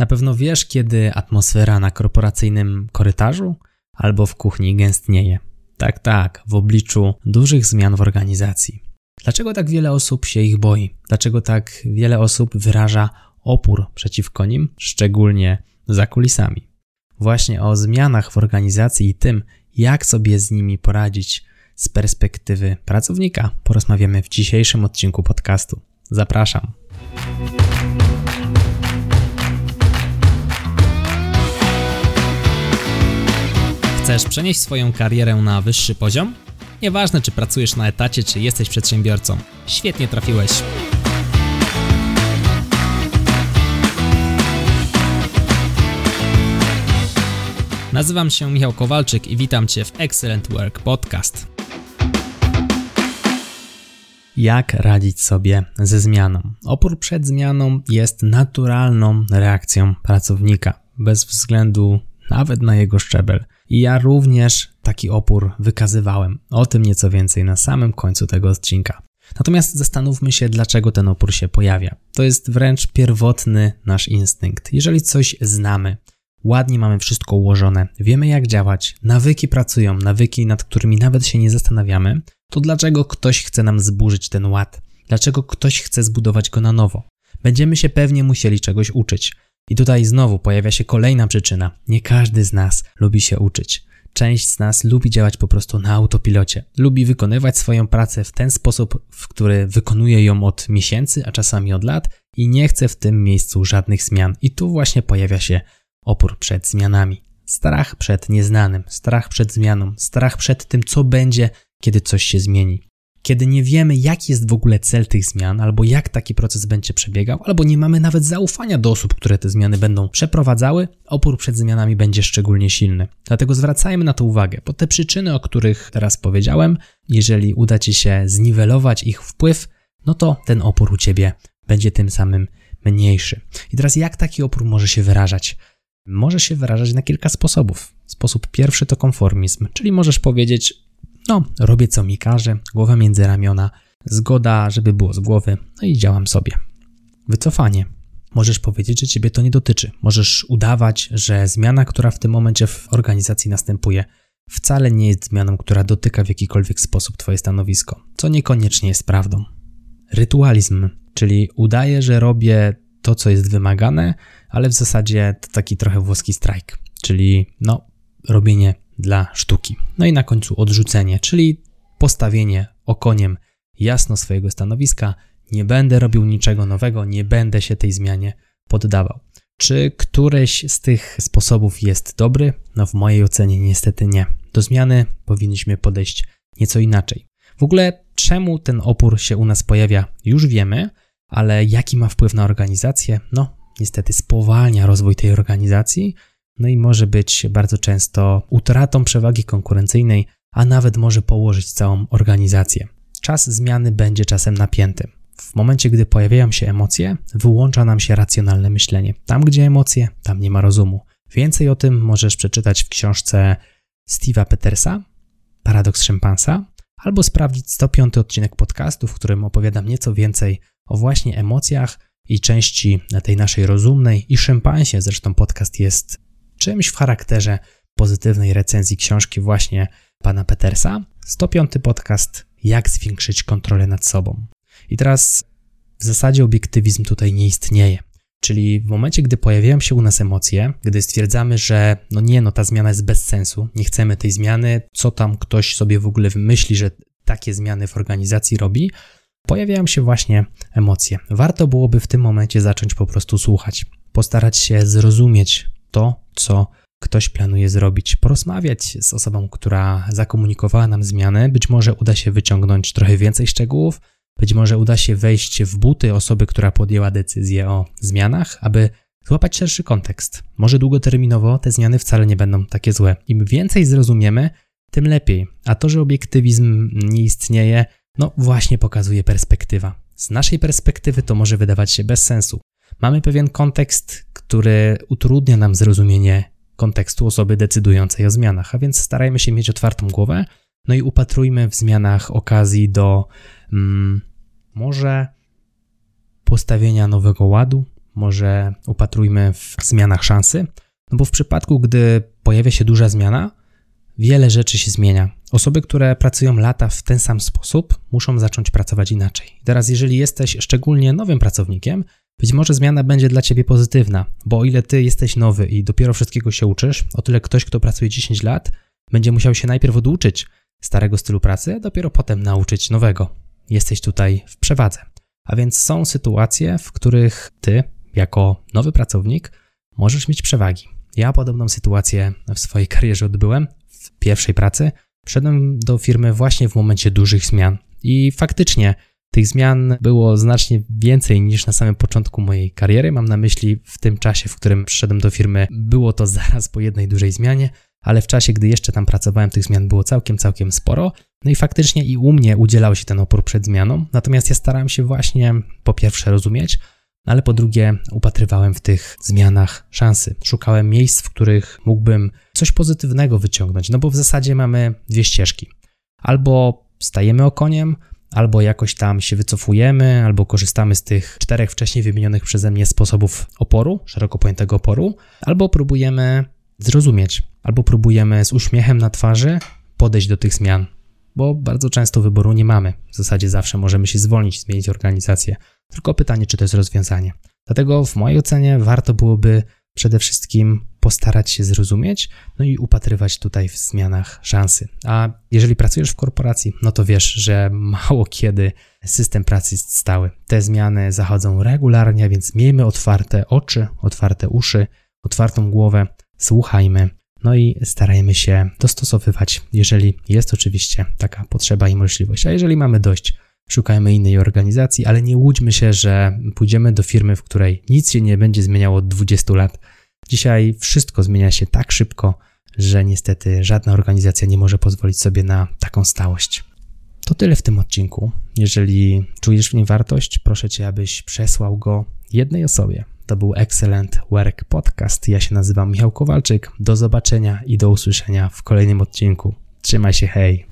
Na pewno wiesz, kiedy atmosfera na korporacyjnym korytarzu albo w kuchni gęstnieje. Tak, tak, w obliczu dużych zmian w organizacji. Dlaczego tak wiele osób się ich boi? Dlaczego tak wiele osób wyraża opór przeciwko nim, szczególnie za kulisami? Właśnie o zmianach w organizacji i tym, jak sobie z nimi poradzić z perspektywy pracownika, porozmawiamy w dzisiejszym odcinku podcastu. Zapraszam. Chcesz przenieść swoją karierę na wyższy poziom? Nieważne, czy pracujesz na etacie, czy jesteś przedsiębiorcą. Świetnie trafiłeś. Nazywam się Michał Kowalczyk i witam Cię w Excellent Work Podcast. Jak radzić sobie ze zmianą? Opór przed zmianą jest naturalną reakcją pracownika, bez względu nawet na jego szczebel. I ja również taki opór wykazywałem. O tym nieco więcej na samym końcu tego odcinka. Natomiast zastanówmy się, dlaczego ten opór się pojawia. To jest wręcz pierwotny nasz instynkt. Jeżeli coś znamy, ładnie mamy wszystko ułożone, wiemy jak działać, nawyki pracują, nawyki, nad którymi nawet się nie zastanawiamy, to dlaczego ktoś chce nam zburzyć ten ład? Dlaczego ktoś chce zbudować go na nowo? Będziemy się pewnie musieli czegoś uczyć. I tutaj znowu pojawia się kolejna przyczyna. Nie każdy z nas lubi się uczyć. Część z nas lubi działać po prostu na autopilocie. Lubi wykonywać swoją pracę w ten sposób, w który wykonuje ją od miesięcy, a czasami od lat i nie chce w tym miejscu żadnych zmian. I tu właśnie pojawia się opór przed zmianami. Strach przed nieznanym, strach przed zmianą, strach przed tym, co będzie, kiedy coś się zmieni kiedy nie wiemy, jaki jest w ogóle cel tych zmian, albo jak taki proces będzie przebiegał, albo nie mamy nawet zaufania do osób, które te zmiany będą przeprowadzały, opór przed zmianami będzie szczególnie silny. Dlatego zwracajmy na to uwagę, bo te przyczyny, o których teraz powiedziałem, jeżeli uda Ci się zniwelować ich wpływ, no to ten opór u Ciebie będzie tym samym mniejszy. I teraz jak taki opór może się wyrażać? Może się wyrażać na kilka sposobów. Sposób pierwszy to konformizm, czyli możesz powiedzieć, no, robię co mi każe, głowa między ramiona, zgoda, żeby było z głowy, no i działam sobie. Wycofanie. Możesz powiedzieć, że ciebie to nie dotyczy. Możesz udawać, że zmiana, która w tym momencie w organizacji następuje, wcale nie jest zmianą, która dotyka w jakikolwiek sposób Twoje stanowisko, co niekoniecznie jest prawdą. Rytualizm, czyli udaję, że robię to, co jest wymagane, ale w zasadzie to taki trochę włoski strajk, czyli no, robienie dla sztuki. No i na końcu odrzucenie, czyli postawienie okoniem jasno swojego stanowiska. Nie będę robił niczego nowego, nie będę się tej zmianie poddawał. Czy któreś z tych sposobów jest dobry? No, w mojej ocenie niestety nie. Do zmiany powinniśmy podejść nieco inaczej. W ogóle, czemu ten opór się u nas pojawia, już wiemy, ale jaki ma wpływ na organizację? No, niestety spowalnia rozwój tej organizacji, no i może być bardzo często utratą przewagi konkurencyjnej, a nawet może położyć całą organizację. Czas zmiany będzie czasem napięty. W momencie, gdy pojawiają się emocje, wyłącza nam się racjonalne myślenie. Tam, gdzie emocje, tam nie ma rozumu. Więcej o tym możesz przeczytać w książce Steve'a Petersa, Paradoks szympansa, albo sprawdzić 105 odcinek podcastu, w którym opowiadam nieco więcej o właśnie emocjach i części tej naszej rozumnej i szympansie. Zresztą podcast jest czymś w charakterze pozytywnej recenzji książki właśnie pana Petersa. 105 podcast Jak zwiększyć kontrolę nad sobą. I teraz w zasadzie obiektywizm tutaj nie istnieje. Czyli w momencie, gdy pojawiają się u nas emocje, gdy stwierdzamy, że no nie, no ta zmiana jest bez sensu, nie chcemy tej zmiany, co tam ktoś sobie w ogóle wymyśli, że takie zmiany w organizacji robi, pojawiają się właśnie emocje. Warto byłoby w tym momencie zacząć po prostu słuchać, postarać się zrozumieć to, co ktoś planuje zrobić, porozmawiać z osobą, która zakomunikowała nam zmianę. Być może uda się wyciągnąć trochę więcej szczegółów, być może uda się wejść w buty osoby, która podjęła decyzję o zmianach, aby złapać szerszy kontekst. Może długoterminowo te zmiany wcale nie będą takie złe. Im więcej zrozumiemy, tym lepiej. A to, że obiektywizm nie istnieje, no właśnie pokazuje perspektywa. Z naszej perspektywy to może wydawać się bez sensu. Mamy pewien kontekst, który utrudnia nam zrozumienie kontekstu osoby decydującej o zmianach, a więc starajmy się mieć otwartą głowę, no i upatrujmy w zmianach okazji do mm, może postawienia nowego ładu, może upatrujmy w zmianach szansy, no bo w przypadku, gdy pojawia się duża zmiana, wiele rzeczy się zmienia. Osoby, które pracują lata w ten sam sposób, muszą zacząć pracować inaczej. teraz, jeżeli jesteś szczególnie nowym pracownikiem, być może zmiana będzie dla ciebie pozytywna, bo o ile ty jesteś nowy i dopiero wszystkiego się uczysz, o tyle ktoś, kto pracuje 10 lat, będzie musiał się najpierw oduczyć starego stylu pracy, a dopiero potem nauczyć nowego. Jesteś tutaj w przewadze. A więc są sytuacje, w których ty, jako nowy pracownik, możesz mieć przewagi. Ja podobną sytuację w swojej karierze odbyłem w pierwszej pracy. Wszedłem do firmy właśnie w momencie dużych zmian i faktycznie tych zmian było znacznie więcej niż na samym początku mojej kariery. Mam na myśli w tym czasie, w którym przyszedłem do firmy, było to zaraz po jednej dużej zmianie, ale w czasie, gdy jeszcze tam pracowałem, tych zmian było całkiem, całkiem sporo. No i faktycznie i u mnie udzielał się ten opór przed zmianą, natomiast ja starałem się właśnie po pierwsze rozumieć, ale po drugie upatrywałem w tych zmianach szansy. Szukałem miejsc, w których mógłbym coś pozytywnego wyciągnąć, no bo w zasadzie mamy dwie ścieżki. Albo stajemy okoniem, albo jakoś tam się wycofujemy, albo korzystamy z tych czterech wcześniej wymienionych przeze mnie sposobów oporu, szeroko pojętego oporu, albo próbujemy zrozumieć, albo próbujemy z uśmiechem na twarzy podejść do tych zmian, bo bardzo często wyboru nie mamy. W zasadzie zawsze możemy się zwolnić, zmienić organizację. Tylko pytanie, czy to jest rozwiązanie. Dlatego w mojej ocenie warto byłoby przede wszystkim postarać się zrozumieć, no i upatrywać tutaj w zmianach szansy. A jeżeli pracujesz w korporacji, no to wiesz, że mało kiedy system pracy jest stały. Te zmiany zachodzą regularnie, więc miejmy otwarte oczy, otwarte uszy, otwartą głowę, słuchajmy, no i starajmy się dostosowywać, jeżeli jest oczywiście taka potrzeba i możliwość. A jeżeli mamy dość, szukajmy innej organizacji, ale nie łudźmy się, że pójdziemy do firmy, w której nic się nie będzie zmieniało od 20 lat. Dzisiaj wszystko zmienia się tak szybko, że niestety żadna organizacja nie może pozwolić sobie na taką stałość. To tyle w tym odcinku. Jeżeli czujesz w nim wartość, proszę cię, abyś przesłał go jednej osobie. To był Excellent Work Podcast. Ja się nazywam Michał Kowalczyk. Do zobaczenia i do usłyszenia w kolejnym odcinku. Trzymaj się, hej!